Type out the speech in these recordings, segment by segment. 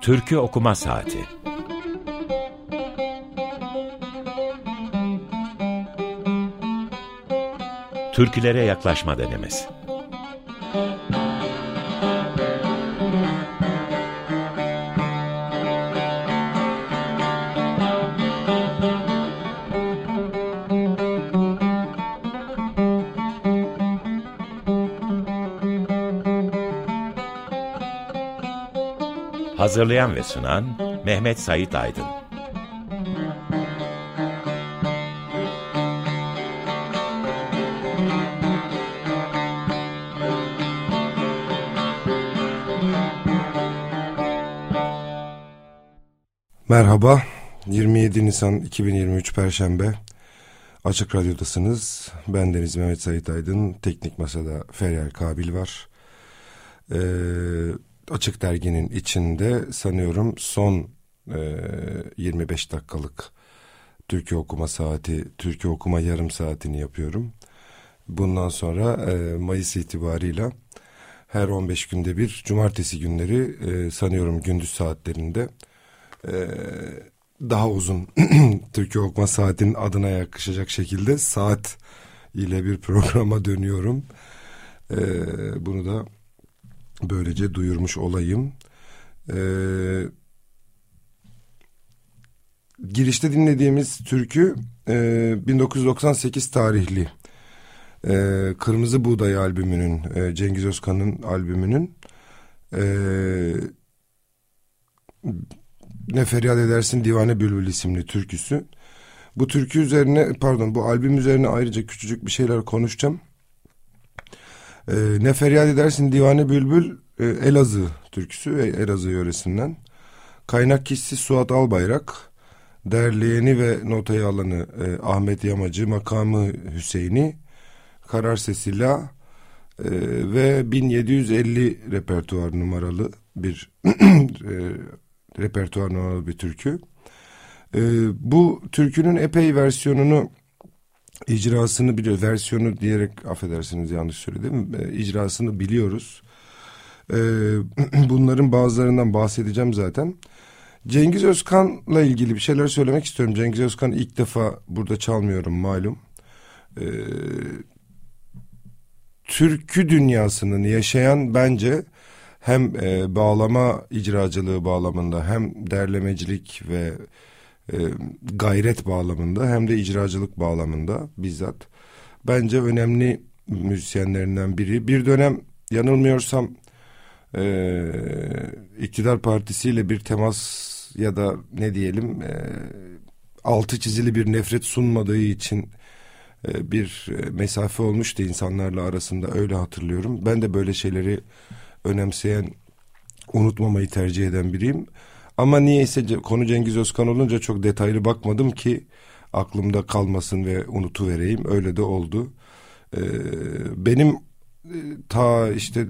Türkü Okuma Saati. Türkülere Yaklaşma Denemesi Hazırlayan ve sunan Mehmet Sait Aydın Merhaba, 27 Nisan 2023 Perşembe. Açık Radyo'dasınız. Ben Deniz Mehmet Sait Aydın. Teknik Masada Feryal Kabil var. Ee, Açık Dergi'nin içinde sanıyorum son e, 25 dakikalık Türkiye okuma saati, Türkiye okuma yarım saatini yapıyorum. Bundan sonra e, Mayıs itibarıyla her 15 günde bir cumartesi günleri e, sanıyorum gündüz saatlerinde e, daha uzun Türkiye okuma saatinin adına yakışacak şekilde saat ile bir programa dönüyorum. E, bunu da böylece duyurmuş olayım. Ee, girişte dinlediğimiz türkü e, 1998 tarihli e, Kırmızı Buğday albümünün e, Cengiz Özkan'ın albümünün e, Ne Feryat Edersin Divane Bülbül isimli türküsü. Bu türkü üzerine pardon bu albüm üzerine ayrıca küçücük bir şeyler konuşacağım. E, ne feryat edersin divane bülbül e, Elazığ türküsü Elazığ yöresinden. Kaynak kişisi Suat Albayrak. Derleyeni ve notayı alanı e, Ahmet Yamacı, makamı Hüseyin'i, Karar Sesila e, ve 1750 repertuar numaralı bir e, repertuar numaralı bir türkü. E, bu türkünün epey versiyonunu icrasını biliyor versiyonu diyerek affedersiniz yanlış söyledim. E, icrasını biliyoruz. E, bunların bazılarından bahsedeceğim zaten. Cengiz Özkan'la ilgili bir şeyler söylemek istiyorum. Cengiz Özkan ilk defa burada çalmıyorum malum. E, türkü dünyasının yaşayan bence hem e, bağlama icracılığı bağlamında hem derlemecilik ve e, gayret bağlamında hem de icracılık bağlamında bizzat bence önemli müzisyenlerinden biri. Bir dönem yanılmıyorsam e, iktidar partisiyle bir temas ya da ne diyelim e, altı çizili bir nefret sunmadığı için e, bir e, mesafe olmuştu insanlarla arasında öyle hatırlıyorum. Ben de böyle şeyleri önemseyen unutmamayı tercih eden biriyim. Ama niyeyse konu Cengiz Özkan olunca çok detaylı bakmadım ki aklımda kalmasın ve unutuvereyim. Öyle de oldu. Ee, benim e, ta işte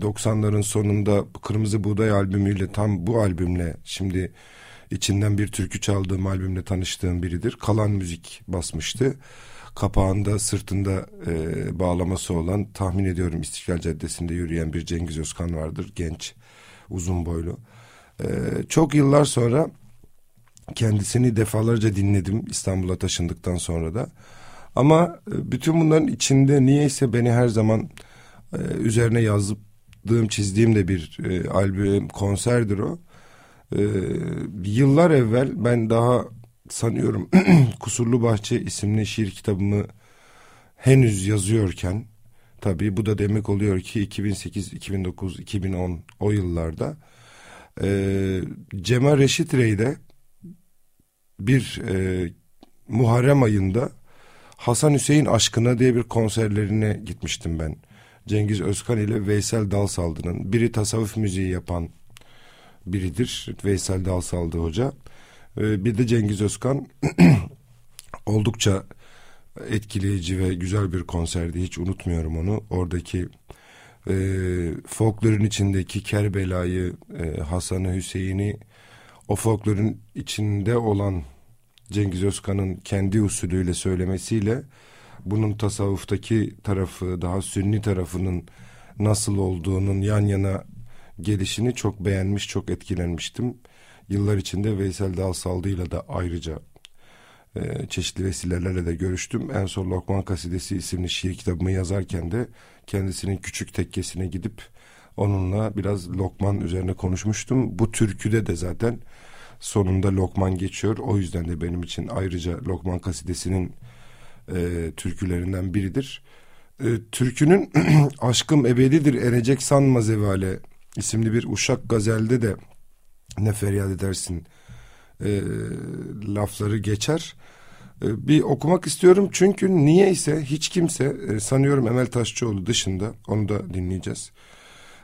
90'ların sonunda Kırmızı Buğday albümüyle tam bu albümle şimdi içinden bir türkü çaldığım albümle tanıştığım biridir. Kalan müzik basmıştı. Kapağında sırtında e, bağlaması olan tahmin ediyorum İstiklal Caddesi'nde yürüyen bir Cengiz Özkan vardır. Genç, uzun boylu. Ee, çok yıllar sonra kendisini defalarca dinledim İstanbul'a taşındıktan sonra da. Ama e, bütün bunların içinde niyeyse beni her zaman e, üzerine yazdığım, çizdiğim de bir e, albüm, konserdir o. E, yıllar evvel ben daha sanıyorum Kusurlu Bahçe isimli şiir kitabımı henüz yazıyorken tabii bu da demek oluyor ki 2008, 2009, 2010 o yıllarda e, Cemal Reşit Rey'de bir e, Muharrem ayında Hasan Hüseyin Aşkına diye bir konserlerine gitmiştim ben. Cengiz Özkan ile Veysel Dalsaldı'nın biri tasavvuf müziği yapan biridir. Veysel Dalsaldı hoca. Ee, bir de Cengiz Özkan oldukça etkileyici ve güzel bir konserdi. Hiç unutmuyorum onu. Oradaki e, folklorun içindeki Kerbela'yı, e, Hasan'ı, Hüseyin'i o folklorun içinde olan Cengiz Özkan'ın kendi usulüyle söylemesiyle bunun tasavvuftaki tarafı daha sünni tarafının nasıl olduğunun yan yana gelişini çok beğenmiş, çok etkilenmiştim. Yıllar içinde Veysel Dalsaldı'yla da ayrıca e, çeşitli vesilelerle de görüştüm. En son Lokman Kasidesi isimli şiir kitabımı yazarken de kendisinin küçük tekkesine gidip onunla biraz Lokman üzerine konuşmuştum. Bu türküde de zaten sonunda Lokman geçiyor. O yüzden de benim için ayrıca Lokman Kasidesi'nin e, türkülerinden biridir. E, türkünün Aşkım Ebedidir Erecek Sanma Zevale isimli bir uşak gazelde de ne feryat edersin e, lafları geçer. E, bir okumak istiyorum çünkü niye ise hiç kimse e, sanıyorum Emel Taşçıoğlu dışında onu da dinleyeceğiz.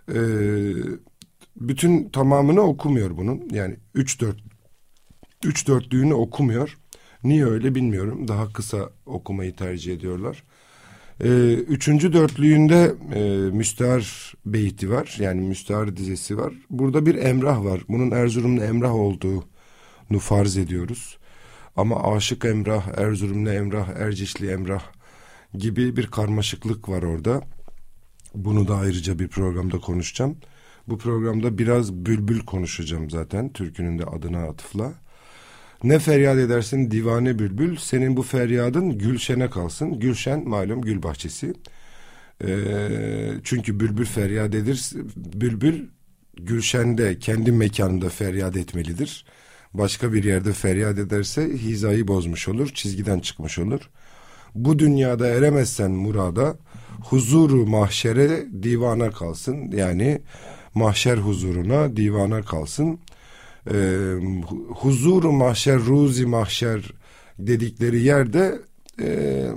E, bütün tamamını okumuyor bunun. Yani 3 4 3 dörtlüğünü okumuyor. Niye öyle bilmiyorum. Daha kısa okumayı tercih ediyorlar. Ee, üçüncü dörtlüğünde e, müstahar beyti var. Yani müstahar dizesi var. Burada bir emrah var. Bunun Erzurumlu emrah olduğunu farz ediyoruz. Ama aşık emrah, Erzurumlu emrah, Ercişli emrah gibi bir karmaşıklık var orada. Bunu da ayrıca bir programda konuşacağım. Bu programda biraz bülbül konuşacağım zaten. Türkünün de adına atıfla. Ne feryat edersin divane bülbül, senin bu feryadın Gülşen'e kalsın. Gülşen malum gül bahçesi. Ee, çünkü bülbül feryat edir. Bülbül Gülşen'de kendi mekanında feryat etmelidir. Başka bir yerde feryat ederse hizayı bozmuş olur, çizgiden çıkmış olur. Bu dünyada eremezsen murada, huzuru mahşere divana kalsın. Yani mahşer huzuruna divana kalsın e, huzuru mahşer, ruzi mahşer dedikleri yerde e,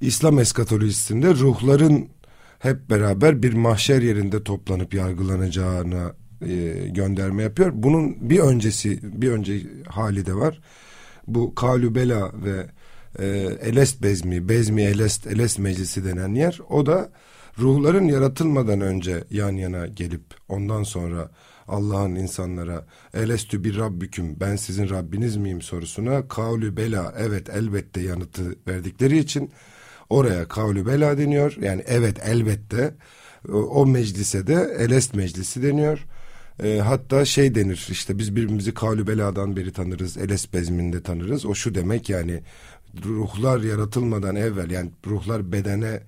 İslam eskatolojisinde ruhların hep beraber bir mahşer yerinde toplanıp yargılanacağına e, gönderme yapıyor. Bunun bir öncesi, bir önce hali de var. Bu Kalübela ve e, Elest Bezmi, Bezmi Elest, Elest Meclisi denen yer. O da ruhların yaratılmadan önce yan yana gelip ondan sonra Allah'ın insanlara elestü bir rabbüküm ben sizin Rabbiniz miyim sorusuna kavlü evet elbette yanıtı verdikleri için oraya kavlü deniyor. Yani evet elbette o meclise de elest meclisi deniyor. E, hatta şey denir işte biz birbirimizi kavlü beladan beri tanırız. Elest bezminde tanırız. O şu demek yani ruhlar yaratılmadan evvel yani ruhlar bedene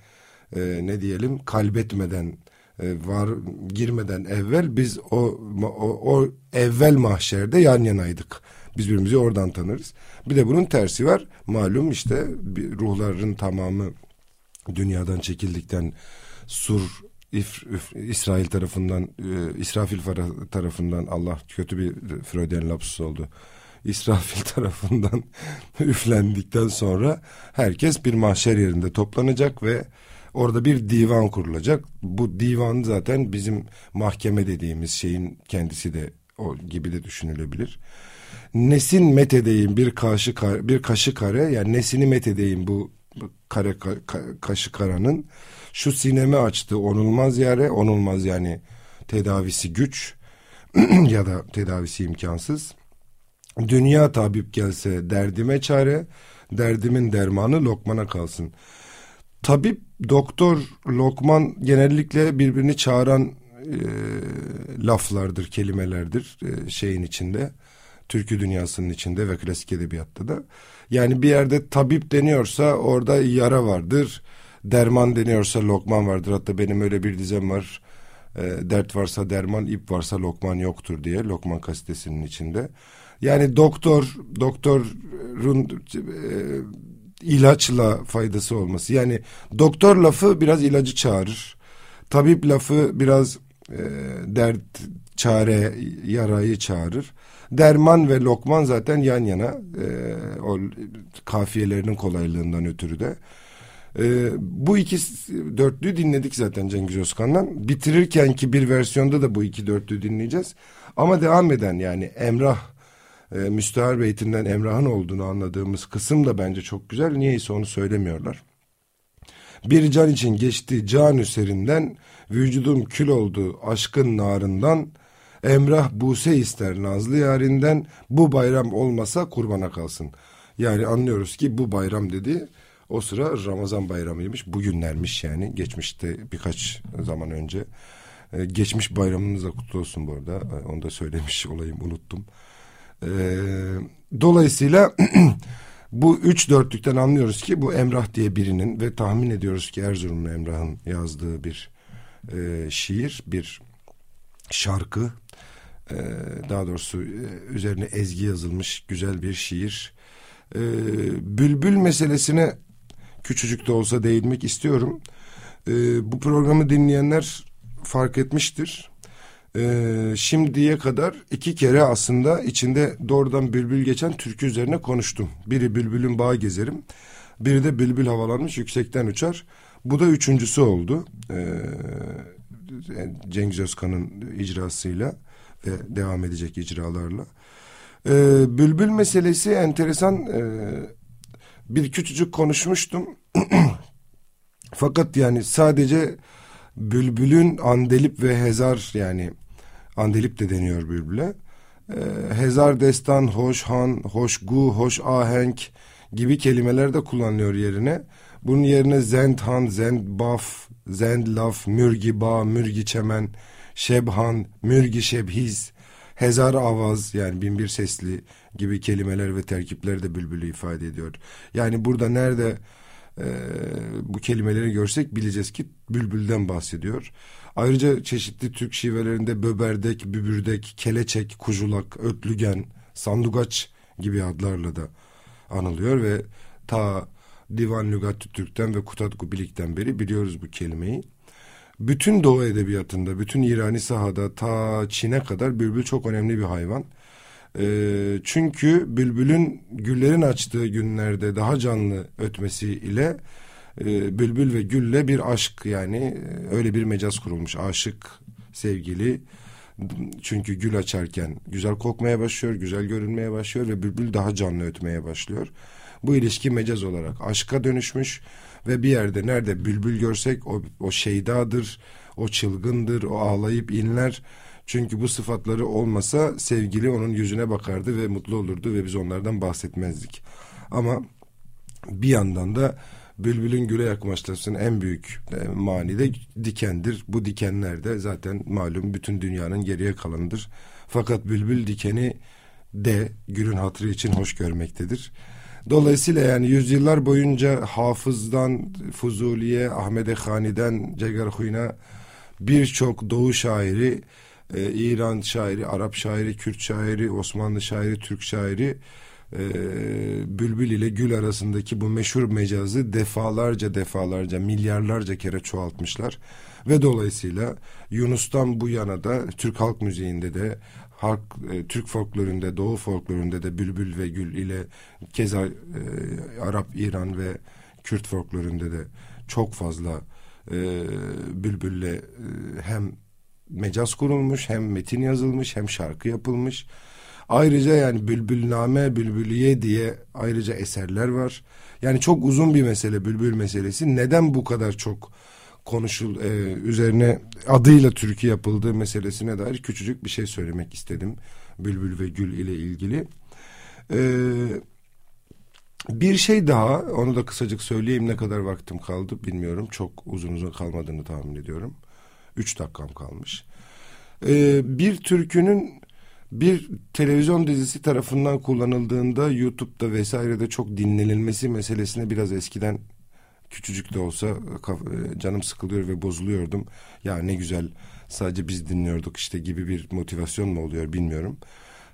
e, ne diyelim kalbetmeden e, var girmeden evvel biz o, o, o evvel mahşerde yan yanaydık. Biz birbirimizi oradan tanırız. Bir de bunun tersi var. Malum işte ruhların tamamı dünyadan çekildikten Sur İf, İf, İsrail tarafından e, İsrafil tarafından Allah kötü bir Freudian lapsus oldu. İsrafil tarafından üflendikten sonra herkes bir mahşer yerinde toplanacak ve Orada bir divan kurulacak. Bu divan zaten bizim mahkeme dediğimiz şeyin kendisi de o gibi de düşünülebilir. Nesin metedeyim bir kaşı kare, bir kaşı kare yani nesini metedeyim bu kare ka, ka, kaşı karanın şu sinemi açtı onulmaz yere onulmaz yani tedavisi güç ya da tedavisi imkansız. Dünya tabip gelse derdime çare, derdimin dermanı lokmana kalsın. Tabip, doktor, lokman genellikle birbirini çağıran e, laflardır, kelimelerdir e, şeyin içinde. Türkü dünyasının içinde ve klasik edebiyatta da. Yani bir yerde tabip deniyorsa orada yara vardır. Derman deniyorsa lokman vardır. Hatta benim öyle bir dizem var. E, dert varsa derman, ip varsa lokman yoktur diye Lokman kasidesinin içinde. Yani doktor, doktorun e, ilaçla faydası olması. Yani doktor lafı biraz ilacı çağırır. Tabip lafı biraz e, dert, çare, yarayı çağırır. Derman ve lokman zaten yan yana e, o kafiyelerinin kolaylığından ötürü de. E, bu iki dörtlüyü dinledik zaten Cengiz Özkan'dan. Bitirirken ki bir versiyonda da bu iki dörtlüyü dinleyeceğiz. Ama devam eden yani Emrah e, müstahar beytinden Emrah'ın olduğunu anladığımız kısım da bence çok güzel. Niyeyse onu söylemiyorlar. Bir can için geçti can üserinden, vücudum kül oldu aşkın narından, Emrah Buse ister nazlı yarinden, bu bayram olmasa kurbana kalsın. Yani anlıyoruz ki bu bayram dedi, o sıra Ramazan bayramıymış, bugünlermiş yani, geçmişte birkaç zaman önce E, geçmiş bayramınız da kutlu olsun bu arada. E, onu da söylemiş olayım unuttum. E, dolayısıyla bu üç dörtlükten anlıyoruz ki bu Emrah diye birinin ve tahmin ediyoruz ki Erzurumlu Emrah'ın yazdığı bir e, şiir, bir şarkı. E, daha doğrusu e, üzerine ezgi yazılmış güzel bir şiir. E, bülbül meselesine küçücük de olsa değinmek istiyorum. E, bu programı dinleyenler fark etmiştir. Şimdiye kadar iki kere aslında içinde doğrudan bülbül geçen türkü üzerine konuştum. Biri bülbülün bağı gezerim. Biri de bülbül havalanmış yüksekten uçar. Bu da üçüncüsü oldu. Cengiz Özkan'ın icrasıyla ve devam edecek icralarla. E, bülbül meselesi enteresan. E, bir küçücük konuşmuştum. Fakat yani sadece bülbülün andelip ve hezar yani andelip de deniyor bülbüle. Ee, hezar destan, hoş han, hoş gu, hoş ahenk gibi kelimeler de kullanılıyor yerine. Bunun yerine zend han, zend baf, zend laf, mürgi ba, mürgi çemen, şebhan, mürgi şebhiz, hezar avaz yani binbir sesli gibi kelimeler ve terkipler de bülbülü ifade ediyor. Yani burada nerede e, bu kelimeleri görsek bileceğiz ki bülbülden bahsediyor. Ayrıca çeşitli Türk şivelerinde böberdek, bübürdek, keleçek, kujulak, ötlügen, sandugaç gibi adlarla da anılıyor ve ta Divan Lügat Türk'ten ve Kutat Gubilik'ten beri biliyoruz bu kelimeyi. Bütün Doğu Edebiyatı'nda, bütün İrani sahada ta Çin'e kadar bülbül çok önemli bir hayvan. E, çünkü bülbülün güllerin açtığı günlerde daha canlı ötmesi ile e, bülbül ve gülle bir aşk yani e, öyle bir mecaz kurulmuş. Aşık, sevgili. Çünkü gül açarken güzel kokmaya başlıyor, güzel görünmeye başlıyor ve bülbül daha canlı ötmeye başlıyor. Bu ilişki mecaz olarak aşka dönüşmüş ve bir yerde nerede bülbül görsek o, o şeydadır, o çılgındır, o ağlayıp inler çünkü bu sıfatları olmasa sevgili onun yüzüne bakardı ve mutlu olurdu ve biz onlardan bahsetmezdik. Ama bir yandan da bülbülün güle yaklaşmasının en büyük e, mani de dikendir. Bu dikenler de zaten malum bütün dünyanın geriye kalanıdır. Fakat bülbül dikeni de gülün hatırı için hoş görmektedir. Dolayısıyla yani yüzyıllar boyunca Hafız'dan Fuzuli'ye, Ahmet Hani'den Cegarhuy'na birçok doğu şairi e, İran şairi, Arap şairi, Kürt şairi, Osmanlı şairi, Türk şairi e, Bülbül ile Gül arasındaki bu meşhur mecazı defalarca defalarca milyarlarca kere çoğaltmışlar. Ve dolayısıyla Yunus'tan bu yana da Türk halk müziğinde de halk e, Türk folkloründe, Doğu folkloründe de Bülbül ve Gül ile keza e, Arap, İran ve Kürt folkloründe de çok fazla e, Bülbül'le e, hem mecaz kurulmuş, hem metin yazılmış, hem şarkı yapılmış. Ayrıca yani Bülbülname, Bülbüliye diye ayrıca eserler var. Yani çok uzun bir mesele Bülbül meselesi. Neden bu kadar çok konuşul e, üzerine adıyla türkü yapıldığı meselesine dair küçücük bir şey söylemek istedim. Bülbül ve Gül ile ilgili. Ee, bir şey daha onu da kısacık söyleyeyim ne kadar vaktim kaldı bilmiyorum. Çok uzun uzun kalmadığını tahmin ediyorum. Üç dakikam kalmış. Ee, bir türkünün bir televizyon dizisi tarafından kullanıldığında YouTube'da vesairede çok dinlenilmesi meselesine biraz eskiden küçücük de olsa e, canım sıkılıyor ve bozuluyordum. Ya ne güzel sadece biz dinliyorduk işte gibi bir motivasyon mu oluyor bilmiyorum.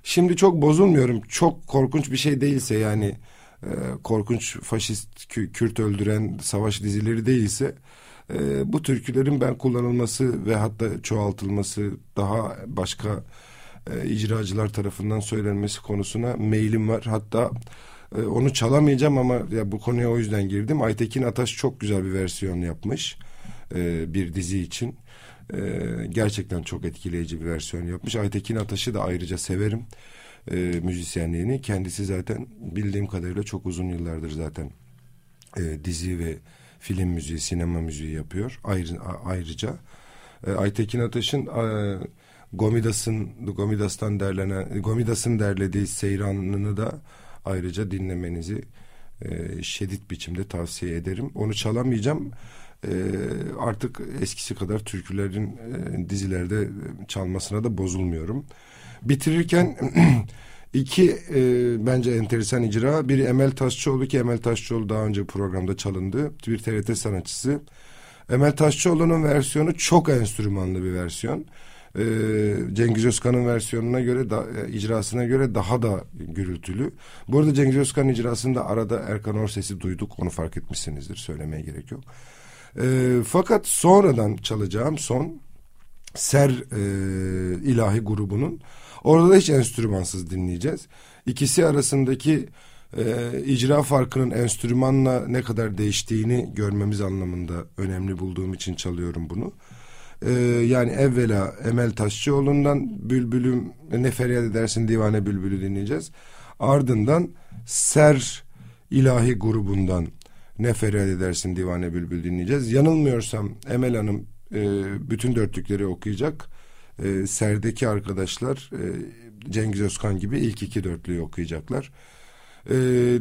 Şimdi çok bozulmuyorum. Çok korkunç bir şey değilse yani e, korkunç faşist Kürt öldüren savaş dizileri değilse e, bu türkülerin ben kullanılması ve hatta çoğaltılması daha başka e, icracılar tarafından söylenmesi konusuna meylim var. Hatta e, onu çalamayacağım ama ya bu konuya o yüzden girdim. Aytekin Ataş çok güzel bir versiyon yapmış e, bir dizi için. E, gerçekten çok etkileyici bir versiyon yapmış. Aytekin Ataş'ı da ayrıca severim e, müzisyenliğini. Kendisi zaten bildiğim kadarıyla çok uzun yıllardır zaten e, dizi ve film müziği, sinema müziği yapıyor. Ayrı, ayrıca e, Aytekin Ataş'ın e, Gomidas'ın Gomidas'tan derlenen Gomidas'ın derlediği Seyran'ını da ayrıca dinlemenizi e, şiddet biçimde tavsiye ederim. Onu çalamayacağım. e, artık eskisi kadar türkülerin e, dizilerde çalmasına da bozulmuyorum. Bitirirken iki e, bence enteresan icra. Biri Emel Taşçıoğlu ki Emel Taşçıoğlu daha önce programda çalındı. Bir TRT sanatçısı. Emel Taşçıoğlu'nun versiyonu çok enstrümanlı bir versiyon. Ee, Cengiz Özkan'ın versiyonuna göre da, e, icrasına göre daha da gürültülü. Bu arada Cengiz Özkan icrasında arada Erkan Orses'i duyduk. Onu fark etmişsinizdir. Söylemeye gerek yok. Ee, fakat sonradan çalacağım son Ser e, ilahi grubunun orada da hiç enstrümansız dinleyeceğiz. İkisi arasındaki e, icra farkının enstrümanla ne kadar değiştiğini görmemiz anlamında önemli bulduğum için çalıyorum bunu. E, yani evvela Emel Taşçıoğlu'ndan Bülbülüm ne feryat edersin divane bülbülü dinleyeceğiz. Ardından Ser ilahi grubundan ne feryat edersin divane bülbül dinleyeceğiz. Yanılmıyorsam Emel Hanım e, bütün dörtlükleri okuyacak. E, Ser'deki arkadaşlar e, Cengiz Özkan gibi ilk iki dörtlüğü okuyacaklar. E,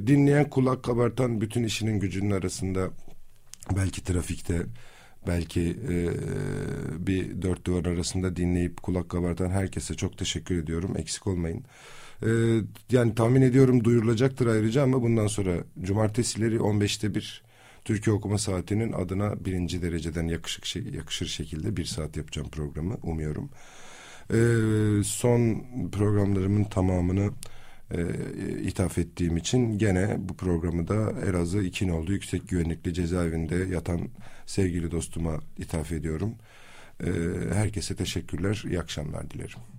dinleyen kulak kabartan bütün işinin gücünün arasında belki trafikte belki e, bir dört duvar arasında dinleyip kulak kabartan herkese çok teşekkür ediyorum. Eksik olmayın. E, yani tahmin ediyorum duyurulacaktır ayrıca ama bundan sonra cumartesileri 15'te bir Türkiye Okuma Saati'nin adına birinci dereceden yakışık yakışır şekilde bir saat yapacağım programı umuyorum. E, son programlarımın tamamını e, ithaf ettiğim için gene bu programı da Elazığ İkinoğlu Yüksek Güvenlikli Cezaevinde yatan sevgili dostuma ithaf ediyorum. E, herkese teşekkürler, iyi akşamlar dilerim.